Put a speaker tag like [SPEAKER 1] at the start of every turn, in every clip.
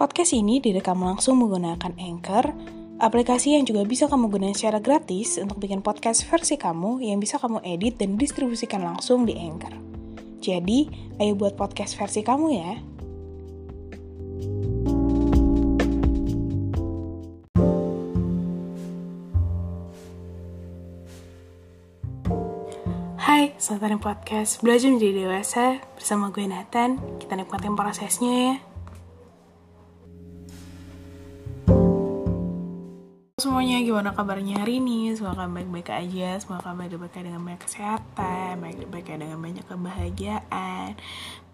[SPEAKER 1] Podcast ini direkam langsung menggunakan Anchor, aplikasi yang juga bisa kamu gunakan secara gratis untuk bikin podcast versi kamu yang bisa kamu edit dan distribusikan langsung di Anchor. Jadi, ayo buat podcast versi kamu ya. Hai, selamat datang podcast Belajar Menjadi Dewasa bersama gue Nathan. Kita nikmatin prosesnya ya. Semuanya gimana kabarnya hari ini? Semoga baik-baik aja, semoga baik-baik dengan banyak kesehatan, baik-baik dengan banyak kebahagiaan,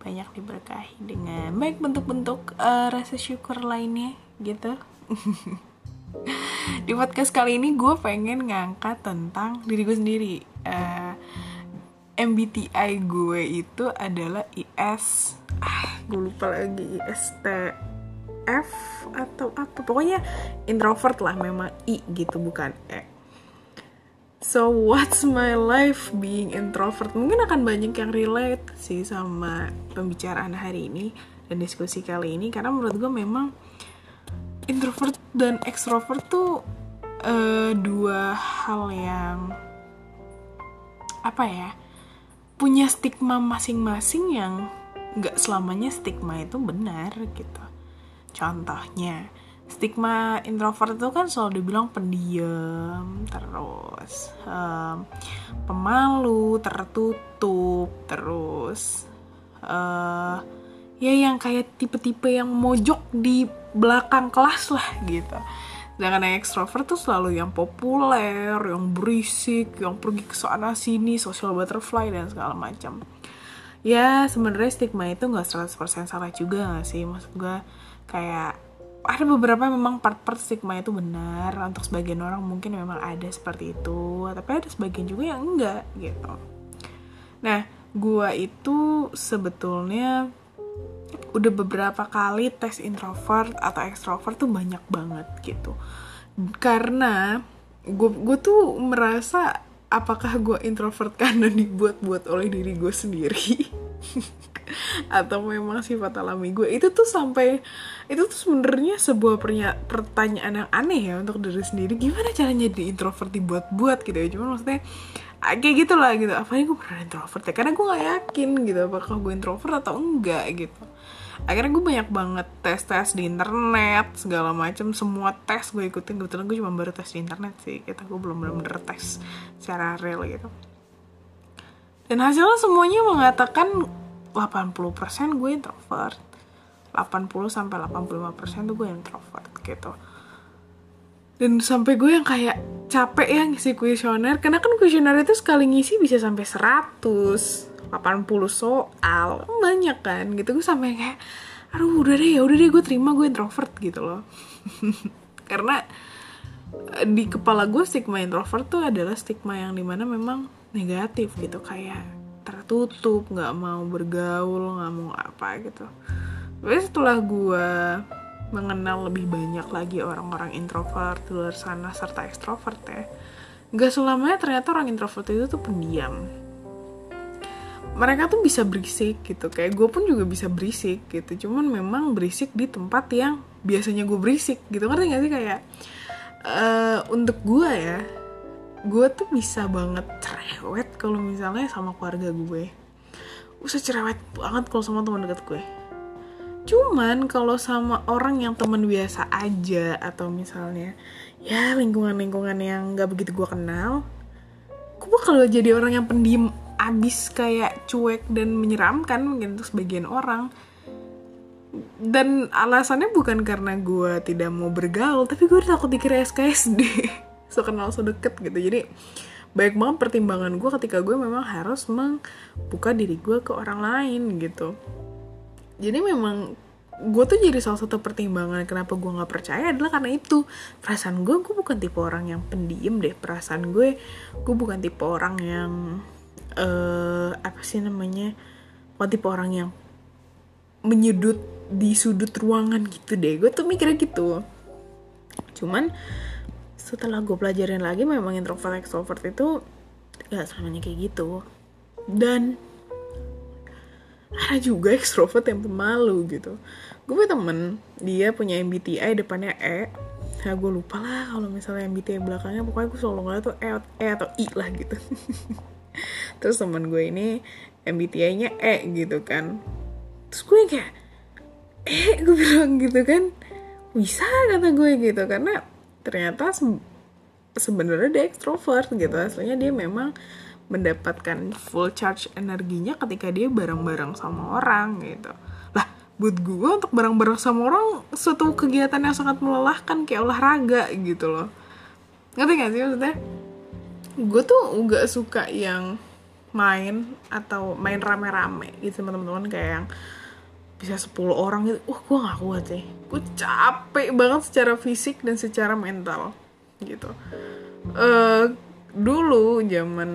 [SPEAKER 1] banyak diberkahi dengan baik bentuk-bentuk eh, rasa syukur lainnya gitu. Di podcast kali ini gue pengen ngangkat tentang diri gue sendiri. Eh, MBTI gue itu adalah IS, ah, gue lupa lagi IST F atau apa. Pokoknya introvert lah memang I gitu bukan E. So what's my life being introvert? Mungkin akan banyak yang relate sih sama pembicaraan hari ini dan diskusi kali ini karena menurut gue memang introvert dan extrovert tuh eh, dua hal yang apa ya punya stigma masing-masing yang nggak selamanya stigma itu benar gitu Contohnya, stigma introvert itu kan selalu dibilang pendiam, terus um, pemalu, tertutup, terus uh, ya yang kayak tipe-tipe yang mojok di belakang kelas lah gitu. Sedangkan yang extrovert tuh selalu yang populer, yang berisik, yang pergi ke sana sini, social butterfly dan segala macam. Ya sebenarnya stigma itu nggak 100% salah juga gak sih maksud gue kayak ada beberapa memang part-part stigma itu benar. Untuk sebagian orang mungkin memang ada seperti itu. Tapi ada sebagian juga yang enggak gitu. Nah gua itu sebetulnya udah beberapa kali tes introvert atau extrovert tuh banyak banget gitu. Karena gue gue tuh merasa apakah gue introvert karena dibuat-buat oleh diri gue sendiri atau memang sifat alami gue. Itu tuh sampai itu tuh sebenarnya sebuah pertanyaan yang aneh ya untuk diri sendiri. Gimana caranya di introvert dibuat-buat gitu ya? Cuman maksudnya ah, kayak gitu lah gitu. Apa gue pernah introvert ya? Karena gue nggak yakin gitu apakah gue introvert atau enggak gitu. Akhirnya gue banyak banget tes tes di internet segala macam semua tes gue ikutin. Kebetulan gue cuma baru tes di internet sih. Kita gue belum bener-bener tes secara real gitu. Dan hasilnya semuanya mengatakan 80% gue introvert. 80 sampai 85% tuh gue introvert gitu. Dan sampai gue yang kayak capek ya ngisi kuesioner karena kan kuesioner itu sekali ngisi bisa sampai 100 80 soal banyak kan gitu. Gue sampai kayak aduh udah deh ya udah deh gue terima gue introvert gitu loh. Karena eh, di kepala gue stigma introvert tuh adalah stigma yang di mana memang negatif gitu. Kayak tertutup nggak mau bergaul nggak mau apa gitu. Tapi setelah gue mengenal lebih banyak lagi orang-orang introvert di luar sana serta ekstrovert ya nggak selamanya ternyata orang introvert itu tuh pendiam. Mereka tuh bisa berisik gitu kayak gue pun juga bisa berisik gitu. Cuman memang berisik di tempat yang biasanya gue berisik gitu. Ngerti gak sih kayak eh, untuk gue ya gue tuh bisa banget cerewet kalau misalnya sama keluarga gue. Usah cerewet banget kalau sama teman dekat gue. Cuman kalau sama orang yang teman biasa aja atau misalnya ya lingkungan-lingkungan yang gak begitu gue kenal gue bakal jadi orang yang pendiam abis kayak cuek dan menyeramkan mungkin untuk sebagian orang. Dan alasannya bukan karena gue tidak mau bergaul tapi gue takut dikira SKSD so kenal so deket gitu. Jadi baik banget pertimbangan gue ketika gue memang harus membuka diri gue ke orang lain gitu. Jadi memang gue tuh jadi salah satu pertimbangan kenapa gue nggak percaya adalah karena itu. Perasaan gue gue bukan tipe orang yang pendiam deh. Perasaan gue gue bukan tipe orang yang eh apa sih namanya bukan tipe orang yang menyudut di sudut ruangan gitu deh. Gue tuh mikirnya gitu. Cuman setelah gue pelajarin lagi memang introvert extrovert itu gak selamanya kayak gitu. Dan ada juga ekstrovert yang pemalu gitu. Gue punya temen dia punya MBTI depannya E. Nah gue lupa lah kalau misalnya MBTI belakangnya pokoknya gue selalu ngeliat tuh E, e atau I lah gitu. Terus temen gue ini MBTI-nya E gitu kan. Terus gue kayak eh gue bilang gitu kan. Bisa kata gue gitu. Karena ternyata se sebenarnya dia ekstrovert gitu. Aslinya dia memang mendapatkan full charge energinya ketika dia bareng-bareng sama orang gitu. Lah buat gue untuk bareng-bareng sama orang suatu kegiatan yang sangat melelahkan kayak olahraga gitu loh. Ngerti gak sih maksudnya? Gue tuh gak suka yang main atau main rame-rame gitu teman-teman. Kayak yang bisa 10 orang gitu. Wah gue gak kuat sih gue capek banget secara fisik dan secara mental gitu. Uh, dulu zaman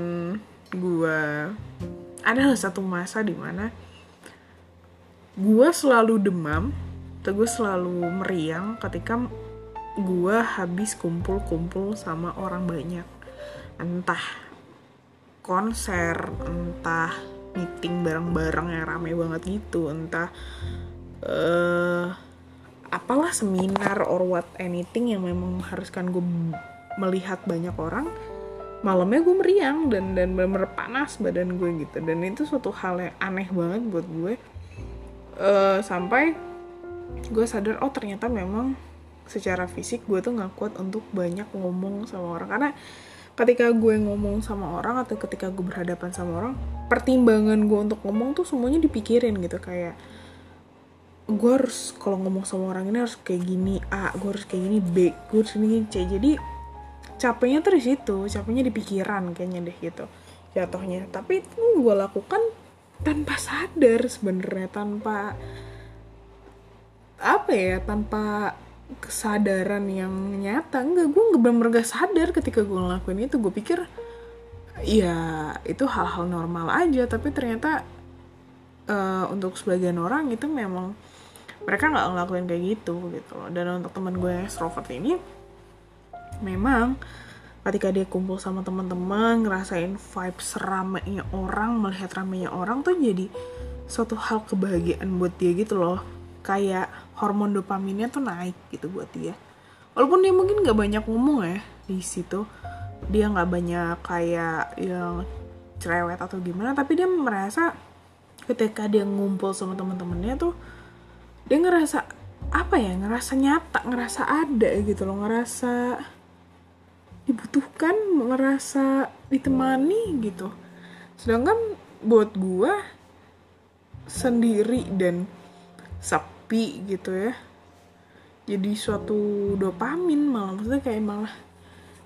[SPEAKER 1] gue ada satu masa di mana gue selalu demam atau gue selalu meriang ketika gue habis kumpul-kumpul sama orang banyak. Entah konser entah meeting bareng-bareng yang rame banget gitu entah uh, apalah seminar or what anything yang memang mengharuskan gue melihat banyak orang malamnya gue meriang dan dan bener, panas badan gue gitu. Dan itu suatu hal yang aneh banget buat gue. Uh, sampai gue sadar oh ternyata memang secara fisik gue tuh nggak kuat untuk banyak ngomong sama orang. Karena ketika gue ngomong sama orang atau ketika gue berhadapan sama orang pertimbangan gue untuk ngomong tuh semuanya dipikirin gitu. Kayak gue harus kalau ngomong sama orang ini harus kayak gini A gue harus kayak gini B gue harus gini C. Jadi capeknya tuh di situ capeknya di pikiran kayaknya deh gitu jatuhnya. Tapi itu gue lakukan tanpa sadar sebenarnya tanpa apa ya tanpa kesadaran yang nyata. Enggak gue nggak benar gak sadar ketika gue ngelakuin itu. Gue pikir ya itu hal-hal normal aja. Tapi ternyata uh, untuk sebagian orang itu memang mereka nggak ngelakuin kayak gitu gitu dan untuk teman gue yang extrovert ini memang ketika dia kumpul sama teman-teman ngerasain vibes ramainya orang melihat ramainya orang tuh jadi suatu hal kebahagiaan buat dia gitu loh. Kayak hormon dopaminnya tuh naik gitu buat dia. Walaupun dia mungkin nggak banyak ngomong ya di situ. Dia nggak banyak kayak yang cerewet atau gimana tapi dia merasa ketika dia ngumpul sama teman-temannya tuh dia ngerasa apa ya ngerasa nyata ngerasa ada gitu loh ngerasa dibutuhkan ngerasa ditemani gitu. Sedangkan buat gua sendiri dan sepi gitu ya jadi suatu dopamin malah. Maksudnya kayak malah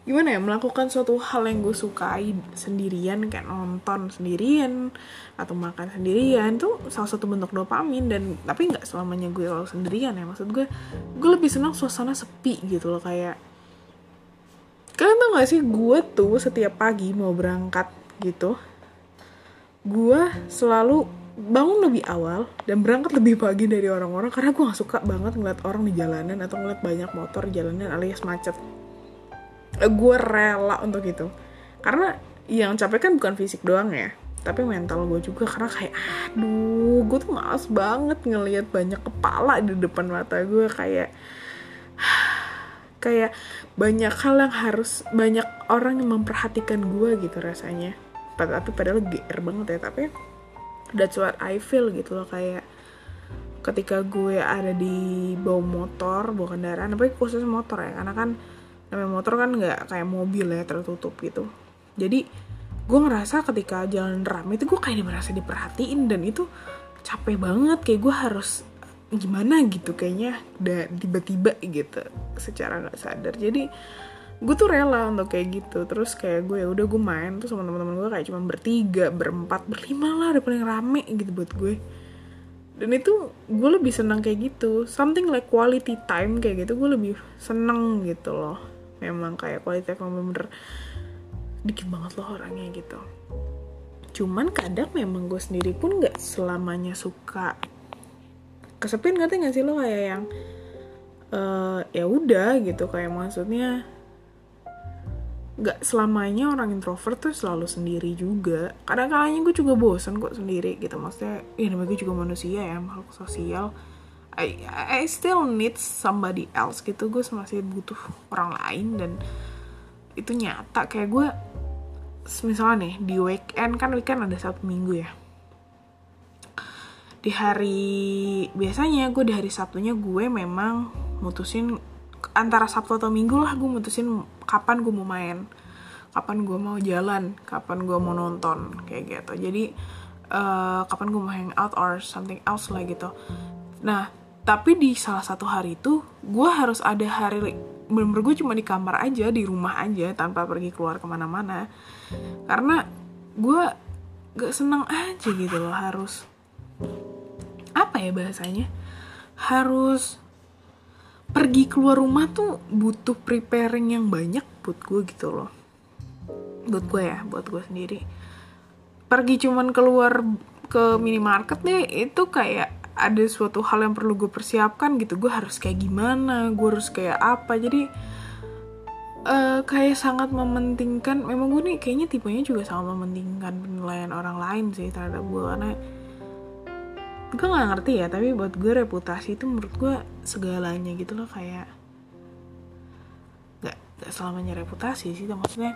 [SPEAKER 1] gimana ya melakukan suatu hal yang gue sukai sendirian kayak nonton sendirian atau makan sendirian itu salah satu bentuk dopamin dan tapi nggak selamanya gue selalu sendirian ya. Maksud gue gue lebih senang suasana sepi gitu loh kayak kalian tau gak sih gue tuh setiap pagi mau berangkat gitu gue selalu bangun lebih awal dan berangkat lebih pagi dari orang-orang karena gue gak suka banget ngeliat orang di jalanan atau ngeliat banyak motor di jalanan alias macet gue rela untuk itu. Karena yang capek kan bukan fisik doang ya tapi mental gue juga. Karena kayak aduh gue tuh males banget ngeliat banyak kepala di depan mata gue kayak kayak banyak hal yang harus banyak orang yang memperhatikan gue gitu rasanya. Tapi padahal GR banget ya tapi that's what I feel gitu loh. Kayak ketika gue ada di bawah motor bawa kendaraan tapi khusus motor ya. Karena kan namanya motor kan nggak kayak mobil ya tertutup gitu. Jadi gue ngerasa ketika jalan rame itu gue kayak merasa diperhatiin dan itu capek banget. Kayak gue harus gimana gitu kayaknya udah tiba-tiba gitu secara nggak sadar. Jadi gue tuh rela untuk kayak gitu. Terus kayak gue ya udah gue main tuh sama teman-teman gue kayak cuma bertiga berempat berlima lah udah paling rame gitu buat gue. Dan itu gue lebih senang kayak gitu. Something like quality time kayak gitu gue lebih seneng gitu loh memang kayak quality time bener-bener dikit banget loh orangnya gitu. Cuman kadang memang gue sendiri pun nggak selamanya suka kesepian ngerti gak sih lo? Kayak yang uh, ya udah gitu. Kayak maksudnya nggak selamanya orang introvert tuh selalu sendiri juga. Kadang kadangnya gue juga bosan kok sendiri gitu. Maksudnya ya namanya gue juga manusia ya makhluk sosial I, I still need somebody else gitu. Gue masih butuh orang lain dan itu nyata. Kayak gue misalnya nih di weekend kan weekend ada satu minggu ya. Di hari biasanya gue di hari Sabtunya gue memang mutusin antara Sabtu atau Minggu lah gue mutusin kapan gue mau main kapan gue mau jalan kapan gue mau nonton kayak gitu. Jadi uh, kapan gue mau hang out or something else lah gitu. Nah tapi di salah satu hari itu gue harus ada hari bener-bener gue cuma di kamar aja di rumah aja tanpa pergi keluar ke mana-mana. Karena gue gak senang aja gitu loh harus apa ya bahasanya? Harus pergi keluar rumah tuh butuh preparing yang banyak buat gue gitu loh. Buat gue ya buat gue sendiri. Pergi cuman keluar ke minimarket deh itu kayak ada suatu hal yang perlu gue persiapkan gitu. Gue harus kayak gimana? Gue harus kayak apa? Jadi uh, kayak sangat mementingkan. Memang gue nih kayaknya tipenya juga sangat mementingkan penilaian orang lain sih terhadap gue karena gue nggak ngerti ya tapi buat gue reputasi itu menurut gue segalanya gitu loh. Kayak gak, gak selamanya reputasi sih maksudnya.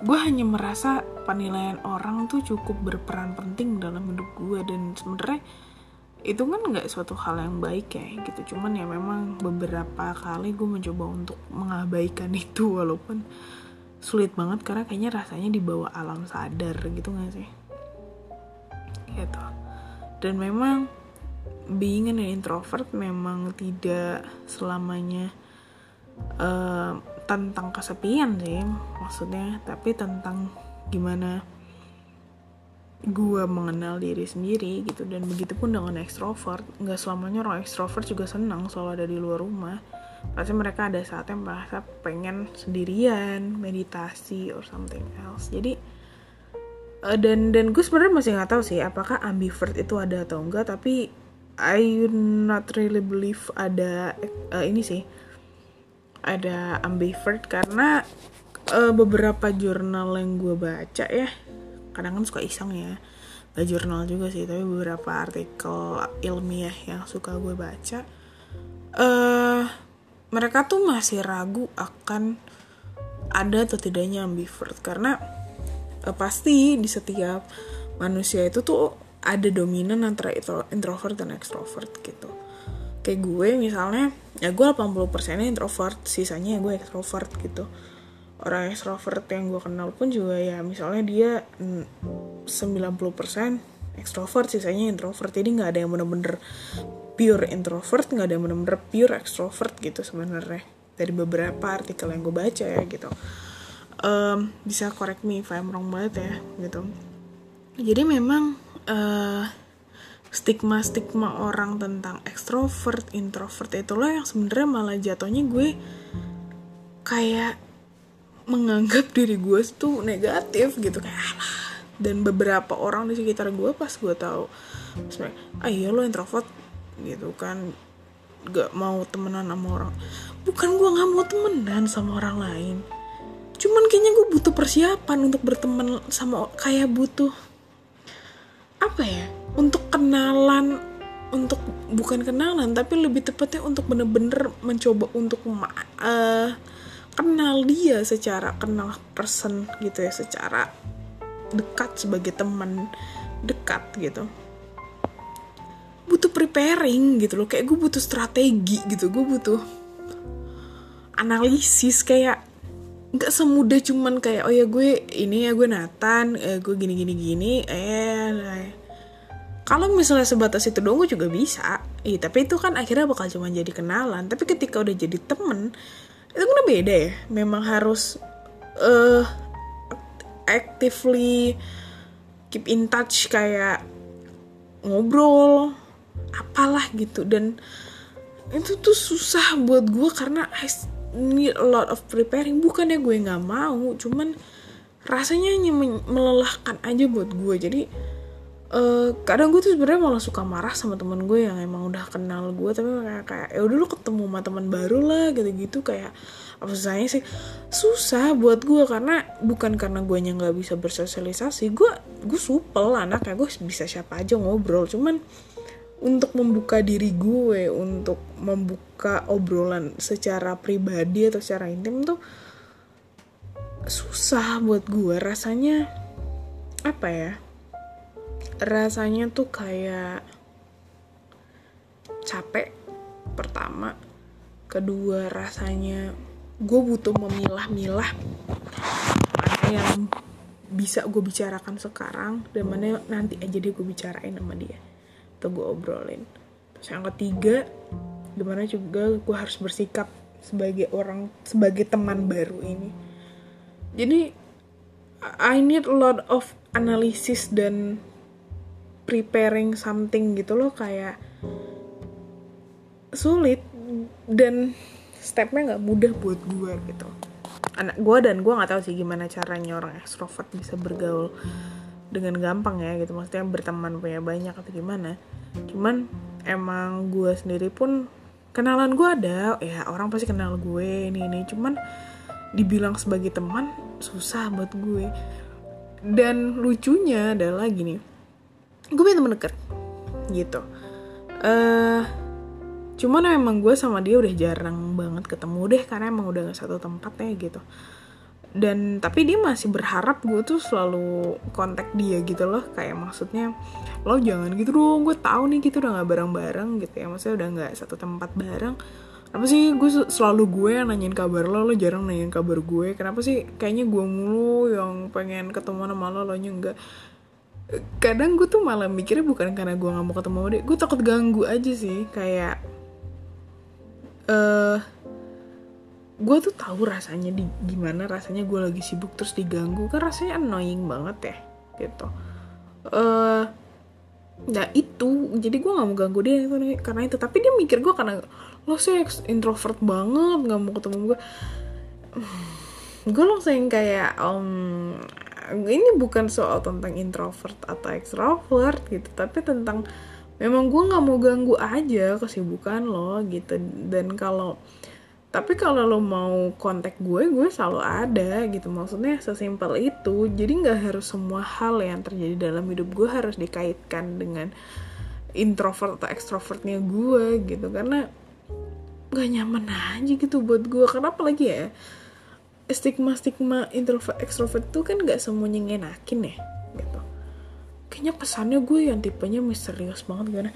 [SPEAKER 1] Gue hanya merasa penilaian orang tuh cukup berperan penting dalam hidup gue dan sebenarnya itu kan nggak suatu hal yang baik ya gitu. Cuman ya memang beberapa kali gue mencoba untuk mengabaikan itu walaupun sulit banget karena kayaknya rasanya dibawa alam sadar gitu gak sih? Gitu. Dan memang being an introvert memang tidak selamanya uh, tentang kesepian sih maksudnya. Tapi tentang gimana gue mengenal diri sendiri gitu. Dan begitu pun dengan ekstrovert nggak selamanya orang ekstrovert juga senang selalu ada di luar rumah. Pasti mereka ada saatnya merasa pengen sendirian meditasi or something else. Jadi uh, dan dan gue sebenarnya masih nggak tahu sih apakah ambivert itu ada atau enggak tapi I not really believe ada uh, ini sih ada ambivert. Karena uh, beberapa jurnal yang gue baca ya kadang kan suka iseng ya. Gak jurnal juga sih tapi beberapa artikel ilmiah yang suka gue baca uh, mereka tuh masih ragu akan ada atau tidaknya ambivert. Karena uh, pasti di setiap manusia itu tuh ada dominan antara introvert dan extrovert gitu. Kayak gue misalnya ya gue 80% introvert sisanya ya gue extrovert gitu orang extrovert yang gue kenal pun juga ya misalnya dia 90% extrovert sisanya introvert. Jadi nggak ada yang bener-bener pure introvert nggak ada yang bener-bener pure extrovert gitu sebenarnya. Dari beberapa artikel yang gue baca ya gitu. Um, bisa correct me if I'm wrong banget ya gitu. Jadi memang uh, stigma-stigma orang tentang extrovert, introvert itu loh yang sebenarnya malah jatuhnya gue kayak menganggap diri gue tuh negatif gitu. Kayak alah dan beberapa orang di sekitar gue pas gue tahu sebenarnya ah iya lo introvert gitu kan. Gak mau temenan sama orang. Bukan gue nggak mau temenan sama orang lain. Cuman kayaknya gue butuh persiapan untuk berteman sama kayak butuh apa ya untuk kenalan untuk bukan kenalan tapi lebih tepatnya untuk bener-bener mencoba untuk uh, kenal dia secara kenal person gitu ya secara dekat sebagai teman dekat gitu. Butuh preparing gitu loh kayak gue butuh strategi gitu gue butuh analisis kayak nggak semudah cuman kayak oh ya gue ini ya gue Nathan eh, gue gini gini gini eh kalau misalnya sebatas itu dong gue juga bisa. Iya tapi itu kan akhirnya bakal cuma jadi kenalan. Tapi ketika udah jadi temen itu kan beda ya? Memang harus uh, actively keep in touch kayak ngobrol apalah gitu. Dan itu tuh susah buat gue karena I need a lot of preparing. Bukannya gue nggak mau cuman rasanya hanya melelahkan aja buat gue jadi uh, kadang gue tuh sebenarnya malah suka marah sama temen gue yang emang udah kenal gue tapi kayak kayak ya udah lu ketemu sama teman baru lah gitu gitu kayak apa susahnya sih? Susah buat gue karena bukan karena gue nya nggak bisa bersosialisasi gue gue supel anaknya gue bisa siapa aja ngobrol cuman untuk membuka diri gue untuk membuka obrolan secara pribadi atau secara intim tuh susah buat gue rasanya apa ya rasanya tuh kayak capek pertama. Kedua rasanya gue butuh memilah-milah mana yang bisa gue bicarakan sekarang dan mana nanti aja deh gue bicarain sama dia atau gue obrolin. Terus yang ketiga gimana juga gue harus bersikap sebagai orang sebagai teman baru ini. Jadi I need a lot of analysis dan preparing something gitu loh kayak sulit dan stepnya nggak mudah buat gue gitu. Anak gue dan gue nggak tahu sih gimana caranya orang ekstrovert bisa bergaul dengan gampang ya gitu. Maksudnya berteman punya banyak atau gimana. Cuman emang gue sendiri pun kenalan gue ada. Ya orang pasti kenal gue ini ini. Cuman dibilang sebagai teman susah buat gue. Dan lucunya adalah gini gue punya temen deket gitu. Uh, cuman emang gue sama dia udah jarang banget ketemu deh karena emang udah gak satu tempat ya gitu. Dan tapi dia masih berharap gue tuh selalu kontak dia gitu loh. Kayak maksudnya lo jangan gitu dong gue tahu nih gitu udah nggak bareng-bareng gitu ya. Maksudnya udah nggak satu tempat bareng. Apa sih gue selalu gue yang nanyain kabar lo? Lo jarang nanyain kabar gue kenapa sih kayaknya gue mulu yang pengen ketemu sama lo lo nya kadang gue tuh malah mikirnya bukan karena gue nggak mau ketemu sama dia gue takut ganggu aja sih kayak eh uh, gue tuh tahu rasanya di gimana rasanya gue lagi sibuk terus diganggu kan rasanya annoying banget ya gitu. Eh uh, nah itu jadi gue nggak mau ganggu dia karena itu. Tapi dia mikir gue karena lo sih introvert banget nggak mau ketemu gue gue langsung kayak um, ini bukan soal tentang introvert atau extrovert gitu tapi tentang memang gue nggak mau ganggu aja kesibukan lo gitu. Dan kalau tapi kalau lo mau kontak gue gue selalu ada gitu. Maksudnya sesimpel itu. Jadi nggak harus semua hal yang terjadi dalam hidup gue harus dikaitkan dengan introvert atau extrovertnya gue gitu. Karena gak nyaman aja gitu buat gue. Karena apalagi ya stigma stigma introvert extrovert tuh kan nggak semuanya ngenakin ya gitu. Kayaknya pesannya gue yang tipenya misterius banget karena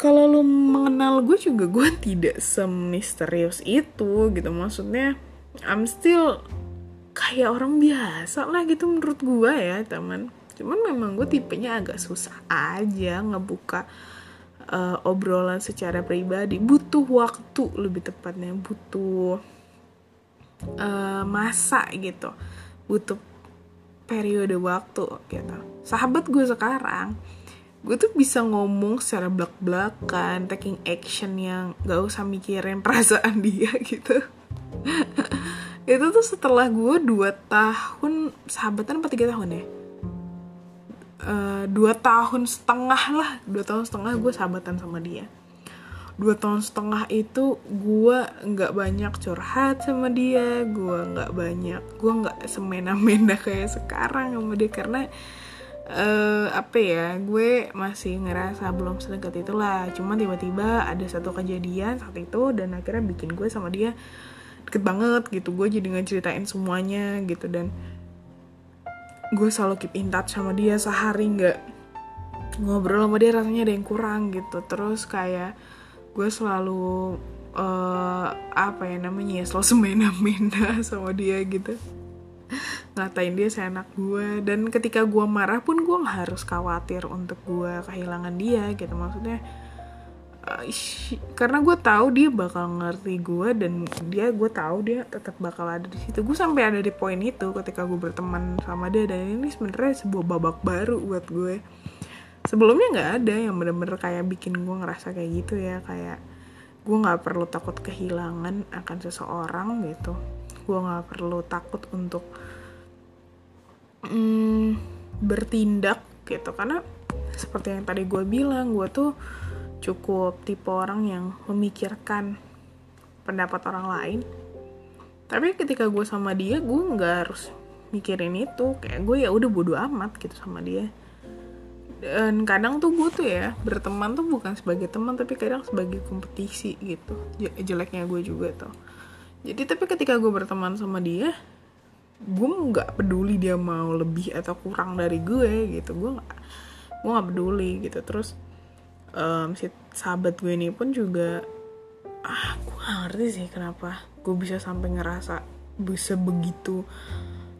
[SPEAKER 1] kalau lo mengenal gue juga gue tidak semisterius itu gitu. Maksudnya I'm still kayak orang biasa lah gitu menurut gue ya teman. Cuman memang gue tipenya agak susah aja ngebuka uh, obrolan secara pribadi. Butuh waktu lebih tepatnya. Butuh uh, masa gitu. Butuh periode waktu gitu. Sahabat gue sekarang gue tuh bisa ngomong secara belak-belakan taking action yang gak usah mikirin perasaan dia gitu. Itu tuh setelah gue dua tahun sahabatan apa tiga tahun ya? Uh, dua tahun setengah lah dua tahun setengah gue sahabatan sama dia dua tahun setengah itu gue nggak banyak curhat sama dia gue nggak banyak gue nggak semena-mena kayak sekarang sama dia karena uh, apa ya gue masih ngerasa belum sedekat itulah. Cuma tiba-tiba ada satu kejadian saat itu dan akhirnya bikin gue sama dia deket banget gitu. Gue jadi ngeceritain semuanya gitu dan gue selalu keep in touch sama dia sehari nggak ngobrol sama dia rasanya ada yang kurang gitu. Terus kayak gue selalu uh, apa ya namanya ya selalu semena-mena sama dia gitu. Ngatain dia seenak gue. Dan ketika gue marah pun gue harus khawatir untuk gue kehilangan dia gitu. Maksudnya uh, karena gue tahu dia bakal ngerti gue dan dia gue tahu dia tetap bakal ada di situ. Gue sampai ada di poin itu ketika gue berteman sama dia. Dan ini sebenarnya sebuah babak baru buat gue sebelumnya nggak ada yang bener-bener kayak bikin gue ngerasa kayak gitu ya kayak gue nggak perlu takut kehilangan akan seseorang gitu. Gue nggak perlu takut untuk mm, bertindak gitu. Karena seperti yang tadi gue bilang gue tuh cukup tipe orang yang memikirkan pendapat orang lain. Tapi ketika gue sama dia gue nggak harus mikirin itu. Kayak gue ya udah bodo amat gitu sama dia dan kadang tuh gue tuh ya berteman tuh bukan sebagai teman tapi kadang sebagai kompetisi gitu. Jeleknya gue juga tuh. Jadi tapi ketika gue berteman sama dia gue nggak peduli dia mau lebih atau kurang dari gue gitu. Gue nggak gue nggak peduli gitu. Terus um, si sahabat gue ini pun juga ah gue gak ngerti sih kenapa gue bisa sampai ngerasa bisa begitu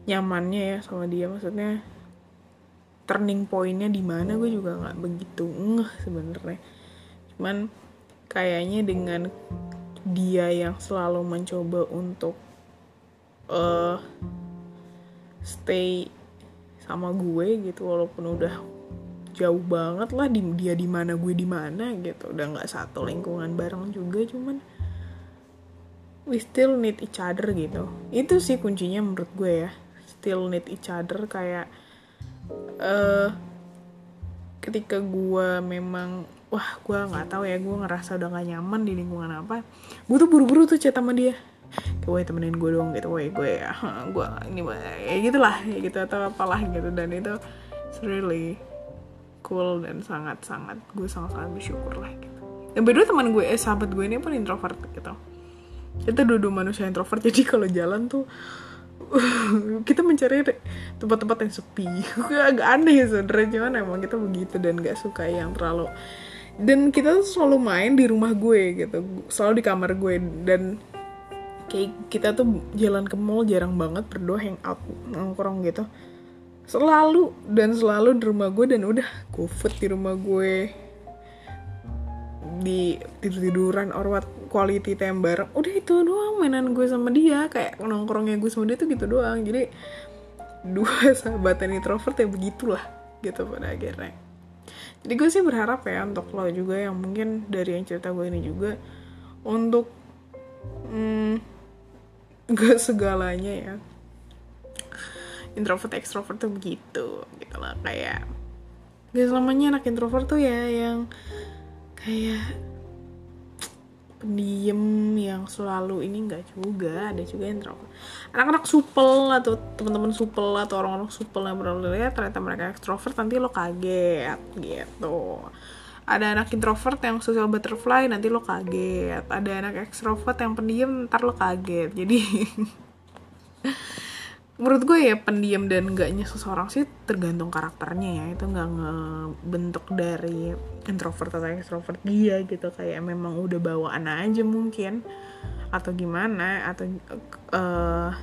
[SPEAKER 1] nyamannya ya sama dia. Maksudnya turning pointnya di mana gue juga nggak begitu ngeh sebenarnya. Cuman kayaknya dengan dia yang selalu mencoba untuk uh, stay sama gue gitu walaupun udah jauh banget lah di dia di mana gue di mana gitu. Udah nggak satu lingkungan bareng juga cuman we still need each other gitu. Itu sih kuncinya menurut gue ya. Still need each other kayak uh, ketika gue memang wah gue nggak tahu ya gue ngerasa udah gak nyaman di lingkungan apa gue tuh buru-buru tuh chat sama dia. Kayak temenin gue dong gitu woi gue ya gue ini ya gitulah ya gitu atau apalah gitu. Dan itu it's really cool dan sangat sangat gue sangat sangat bersyukur lah gitu. Dan berdua teman gue eh sahabat gue ini pun introvert gitu. Kita dua-dua manusia introvert jadi kalau jalan tuh kita mencari tempat-tempat yang sepi. Agak aneh sebenernya cuman emang kita begitu dan gak suka yang terlalu dan kita tuh selalu main di rumah gue gitu selalu di kamar gue. Dan kayak kita tuh jalan ke mall jarang banget berdua hangout nongkrong gitu. Selalu dan selalu di rumah gue dan udah gue food di rumah gue. Di tidur tiduran or what quality time bareng udah itu doang mainan gue sama dia. Kayak nongkrongnya gue sama dia tuh gitu doang. Jadi dua sahabatan introvert ya begitulah gitu pada akhirnya. Jadi gue sih berharap ya untuk lo juga yang mungkin dari yang cerita gue ini juga untuk hmm, gak segalanya ya. Introvert extrovert tuh begitu gitu lah. Kayak gak selamanya anak introvert tuh ya yang kayak pendiam yang selalu ini enggak juga ada juga yang introvert anak-anak supel atau teman-teman supel atau orang-orang supel yang lihat ternyata mereka ekstrovert nanti lo kaget gitu. Ada anak introvert yang social butterfly nanti lo kaget. Ada anak ekstrovert yang pendiam ntar lo kaget. Jadi menurut gue ya pendiam dan enggaknya seseorang sih tergantung karakternya ya. Itu nggak ngebentuk dari introvert atau extrovert dia gitu. Kayak memang udah bawaan aja mungkin. Atau gimana atau uh,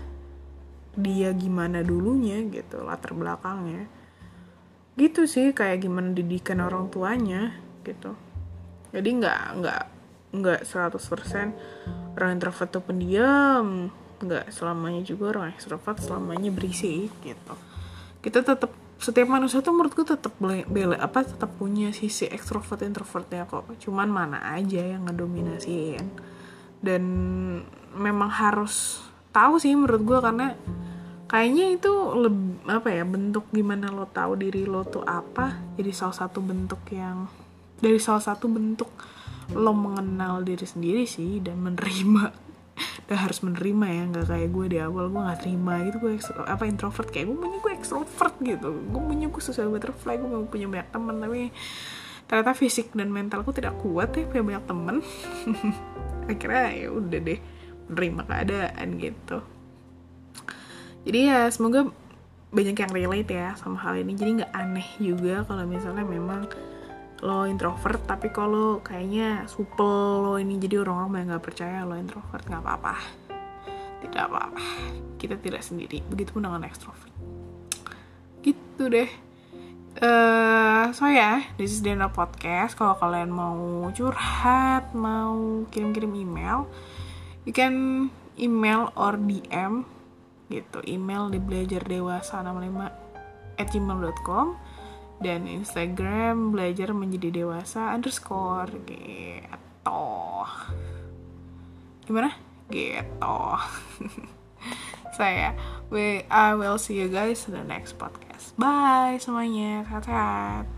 [SPEAKER 1] dia gimana dulunya gitu latar belakangnya. Gitu sih kayak gimana didikan orang tuanya gitu. Jadi nggak nggak nggak 100% orang introvert tuh pendiam nggak selamanya juga orang ekstrovert selamanya berisi gitu. Kita tetap setiap manusia tuh menurutku tetap bela apa tetap punya sisi ekstrovert introvertnya kok. Cuman mana aja yang ngedominasiin. Dan memang harus tahu sih menurut gue karena kayaknya itu lebih apa ya bentuk gimana lo tahu diri lo tuh apa jadi salah satu bentuk yang dari salah satu bentuk lo mengenal diri sendiri sih dan menerima udah harus menerima ya nggak kayak gue di awal gue nggak terima gitu gue apa introvert kayak gue punya gue ekstrovert gitu. Gue punya gue social butterfly gue mau punya banyak teman tapi ternyata fisik dan mentalku tidak kuat ya punya banyak temen. Akhirnya ya udah deh menerima keadaan gitu. Jadi ya semoga banyak yang relate ya sama hal ini. Jadi nggak aneh juga kalau misalnya memang lo introvert tapi kalau kayaknya supel lo ini. Jadi orang-orang yang nggak percaya lo introvert nggak apa-apa. Tidak apa-apa. Kita tidak sendiri. Begitu pun dengan extrovert gitu deh. Uh, so ya, yeah, this is Dana Podcast. Kalau kalian mau curhat, mau kirim-kirim email, you can email or DM gitu. Email di belajar dewasa 65 at gmail.com dan Instagram belajar menjadi dewasa underscore gitu gimana? Gitu saya we I will see you guys in the next podcast. Bye semuanya. Sehat-sehat